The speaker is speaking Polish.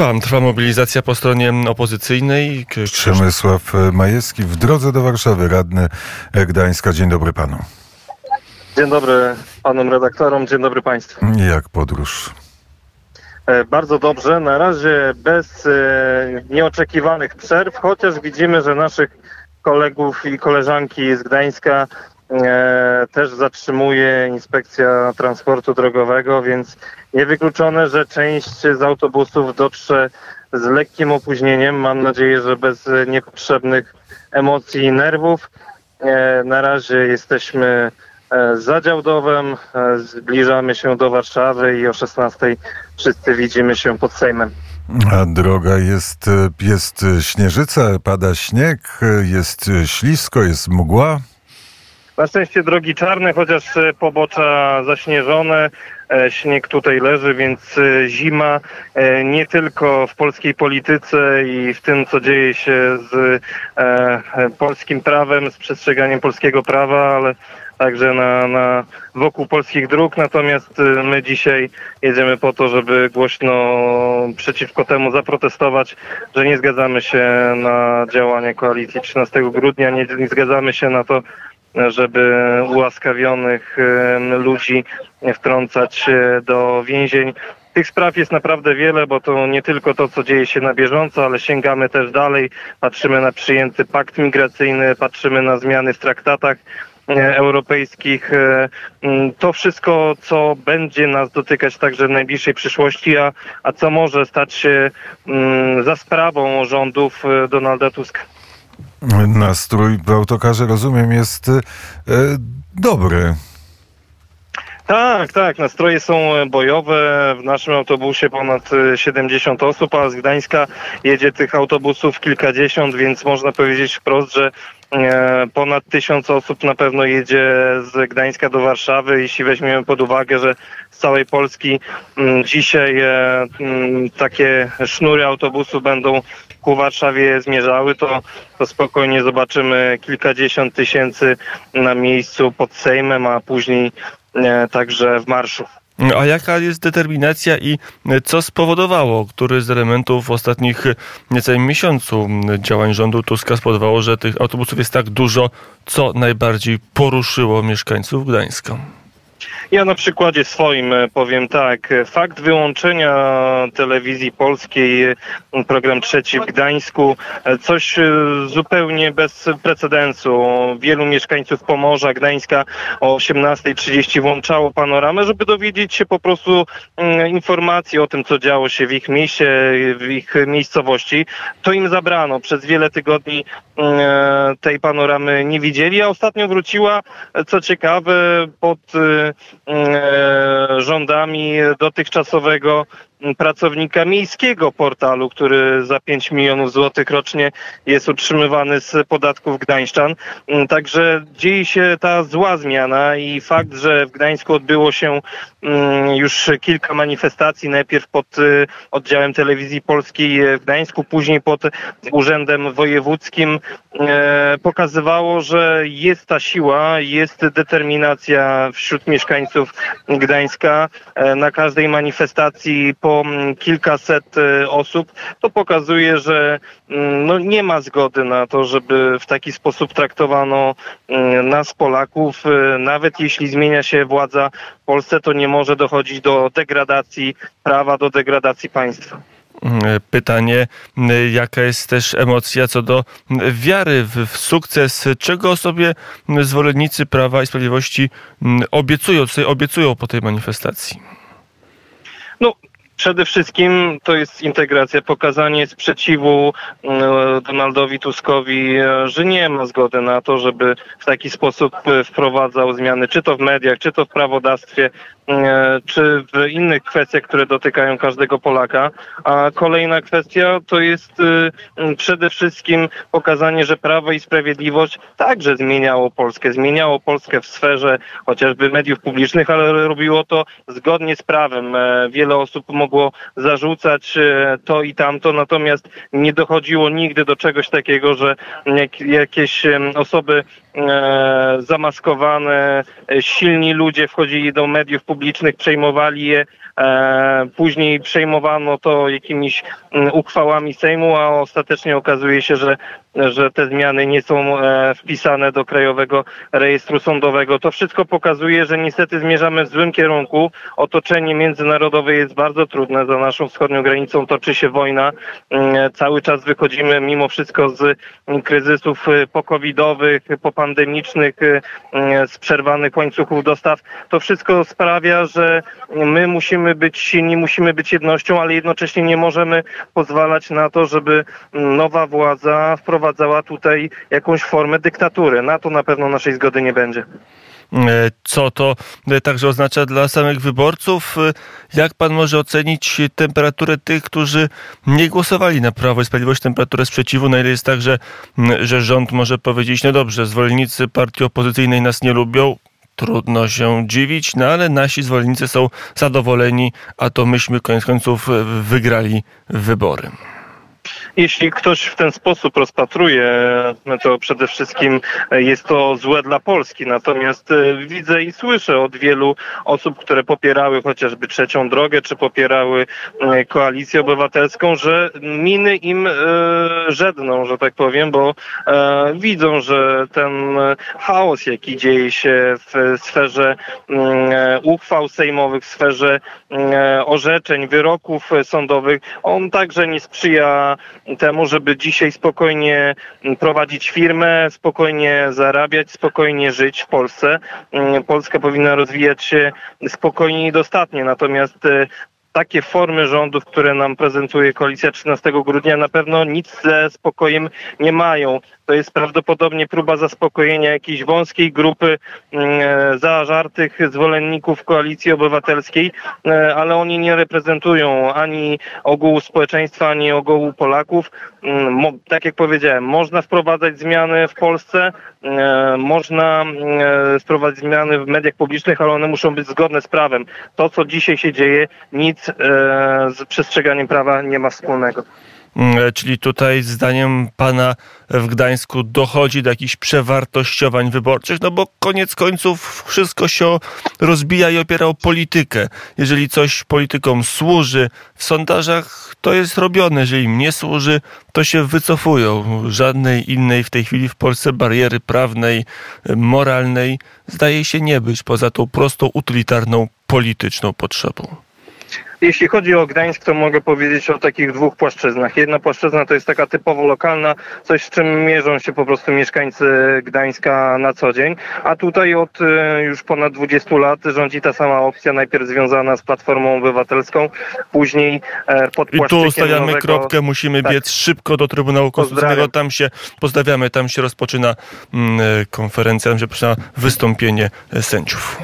Trwa, trwa mobilizacja po stronie opozycyjnej. Przemysław Majewski w drodze do Warszawy, radny Gdańska. Dzień dobry panu. Dzień dobry panom redaktorom, dzień dobry państwu. Jak podróż? E, bardzo dobrze, na razie bez e, nieoczekiwanych przerw, chociaż widzimy, że naszych kolegów i koleżanki z Gdańska też zatrzymuje inspekcja transportu drogowego, więc niewykluczone, że część z autobusów dotrze z lekkim opóźnieniem. Mam nadzieję, że bez niepotrzebnych emocji i nerwów. E, na razie jesteśmy e, za Działdowem, e, zbliżamy się do Warszawy i o 16 wszyscy widzimy się pod Sejmem. A droga jest, jest śnieżyca, pada śnieg, jest ślisko, jest mgła. Na szczęście drogi czarne, chociaż e, pobocza zaśnieżone, e, śnieg tutaj leży, więc e, zima nie tylko w polskiej polityce i w tym, co dzieje się z polskim prawem, z przestrzeganiem polskiego prawa, ale także na, na wokół polskich dróg. Natomiast my dzisiaj jedziemy po to, żeby głośno przeciwko temu zaprotestować, że nie zgadzamy się na działanie koalicji 13 grudnia, nie, nie zgadzamy się na to, żeby ułaskawionych ludzi wtrącać do więzień. Tych spraw jest naprawdę wiele, bo to nie tylko to, co dzieje się na bieżąco, ale sięgamy też dalej. Patrzymy na przyjęty pakt migracyjny, patrzymy na zmiany w traktatach e, europejskich. E, to wszystko, co będzie nas dotykać także w najbliższej przyszłości, a, a co może stać się za sprawą rządów e, Donalda Tuska. Nastrój w autokarze, rozumiem, jest e, dobry. Tak, tak, nastroje są bojowe. W naszym autobusie ponad 70 osób, a z Gdańska jedzie tych autobusów kilkadziesiąt, więc można powiedzieć wprost, że e, ponad tysiąc osób na pewno jedzie z Gdańska do Warszawy. Jeśli weźmiemy pod uwagę, że z całej Polski dzisiaj e, takie sznury autobusu będą ku Warszawie zmierzały, to, to spokojnie zobaczymy kilkadziesiąt tysięcy na miejscu pod Sejmem, a później e, także w marszu. A jaka jest determinacja i co spowodowało, który z elementów w ostatnich niecałym miesiącu działań rządu Tuska spowodowało, że tych autobusów jest tak dużo, co najbardziej poruszyło mieszkańców Gdańska? Ja na przykładzie swoim e, powiem tak. Fakt wyłączenia telewizji polskiej, e, program trzeci w Gdańsku, e, coś zupełnie bez precedensu. Wielu mieszkańców Pomorza, Gdańska o 18.30 włączało panoramę, żeby dowiedzieć się po prostu mm, informacji o tym, co działo się w ich mieście, w ich miejscowości. To im zabrano. Przez wiele tygodni mm, tej panoramy nie widzieli, a ostatnio wróciła, co ciekawe, pod E, rządami dotychczasowego pracownika miejskiego portalu, który za 5 milionów złotych rocznie jest utrzymywany z podatków gdańszczan. Mm, także dzieje się ta zła zmiana i fakt, że w Gdańsku odbyło się mm, już kilka manifestacji, najpierw pod y, oddziałem telewizji polskiej w Gdańsku, później pod urzędem wojewódzkim, e, pokazywało, że jest ta siła, jest determinacja wśród mieszkańców Gdańska. E, na każdej manifestacji po po mm, kilkaset e, osób, to pokazuje, że mm, no, nie ma zgody na to, żeby w taki sposób traktowano mm, nas, Polaków. E, nawet jeśli zmienia się władza w Polsce, to nie może dochodzić do degradacji prawa, do degradacji państwa pytanie, jaka jest też emocja co do wiary w, sukces, czego sobie zwolennicy Prawa i Sprawiedliwości obiecują, co obiecują po tej manifestacji? No, Przede wszystkim to jest integracja, pokazanie sprzeciwu mm, Donaldowi Tuskowi, e, że nie ma zgody na to, żeby w taki sposób e, wprowadzał zmiany, czy to w mediach, czy to w prawodawstwie, E, czy w innych kwestiach, które dotykają każdego Polaka. A kolejna kwestia to jest przede wszystkim pokazanie, że Prawo i Sprawiedliwość także zmieniało Polskę. Zmieniało Polskę w sferze chociażby mediów publicznych, ale robiło to zgodnie z prawem. Wiele osób mogło mogło zarzucać e, to i tamto, natomiast nie dochodziło nigdy do czegoś takiego, że jak, jakieś osoby e, zamaskowane, e, silni ludzie wchodzili do mediów publicznych, przejmowali je, później przejmowano to jakimiś uchwałami Sejmu, a ostatecznie okazuje się, że, że te zmiany nie są wpisane do Krajowego Rejestru Sądowego. To wszystko pokazuje, że niestety zmierzamy w złym kierunku. Otoczenie międzynarodowe jest bardzo trudne. Za naszą wschodnią granicą toczy się wojna. Mm, Cały czas wychodzimy mimo wszystko z mm, kryzysów e, pokowidowych, popandemicznych, e, mm, z przerwanych łańcuchów dostaw. To wszystko sprawia, że my musimy być silni, musimy być jednością, ale jednocześnie nie możemy pozwalać na to, żeby nowa władza wprowadzała tutaj jakąś formę dyktatury. Na to na pewno naszej zgody nie będzie. Co to także oznacza dla samych wyborców? Jak pan może ocenić temperaturę tych, którzy nie głosowali na Prawo i Sprawiedliwość, temperaturę sprzeciwu? Na ile jest tak, że, że rząd może powiedzieć, no dobrze, zwolennicy partii opozycyjnej nas nie lubią, trudno się dziwić, no ale nasi zwolennicy są zadowoleni, a to myśmy koniec końców wygrali wybory. Jeśli ktoś w ten sposób rozpatruje, to przede wszystkim jest to złe dla Polski. Natomiast e, widzę i słyszę od wielu osób, które popierały chociażby trzecią drogę, czy popierały e, koalicję obywatelską, że miny im e, żedną, że tak powiem, bo e, widzą, że ten e, chaos, jaki dzieje się w sferze mm, e, uchwał sejmowych, w sferze e, orzeczeń, wyroków e, sądowych, on także nie sprzyja temu, żeby dzisiaj spokojnie prowadzić firmę, spokojnie zarabiać, spokojnie żyć w Polsce. Mm, Polska powinna rozwijać się spokojnie i dostatnie, natomiast e, takie formy rządów, które nam prezentuje koalicja 13 grudnia, na pewno nic ze spokojem nie mają. To jest prawdopodobnie próba zaspokojenia jakiejś wąskiej grupy mm, e, zażartych zwolenników koalicji obywatelskiej, e, ale oni nie reprezentują ani ogółu społeczeństwa, ani ogółu Polaków. Mm, Tak jak powiedziałem, można wprowadzać zmiany w Polsce, e, można e, wprowadzać zmiany w mediach publicznych, ale one muszą być zgodne z prawem. To, co dzisiaj się dzieje, nic z przestrzeganiem prawa nie ma wspólnego. Mm, Czyli tutaj zdaniem pana w Gdańsku dochodzi do jakichś przewartościowań wyborczych, no bo koniec końców wszystko się rozbija i opiera o politykę. Jeżeli coś politykom służy w sondażach, to jest robione. Jeżeli im nie służy, to się wycofują. Żadnej innej w tej chwili w Polsce bariery prawnej, moralnej zdaje się nie być, poza tą prostą, utylitarną, polityczną potrzebą. Jeśli chodzi o Gdańsk, to mogę powiedzieć o takich dwóch płaszczyznach. Jedna płaszczyzna to jest taka typowo lokalna, coś z czym mierzą się po prostu mieszkańcy Gdańska na co dzień, a tutaj od e, już ponad 20 lat rządzi ta sama opcja, najpierw związana z Platformą Obywatelską, później e, pod I tu stawiamy nowego... kropkę, musimy Tak. biec szybko do Trybunału Konstytucyjnego. Tam się pozdrawiamy, tam się rozpoczyna mm, e, konferencja, tam się rozpoczyna wystąpienie e, sędziów.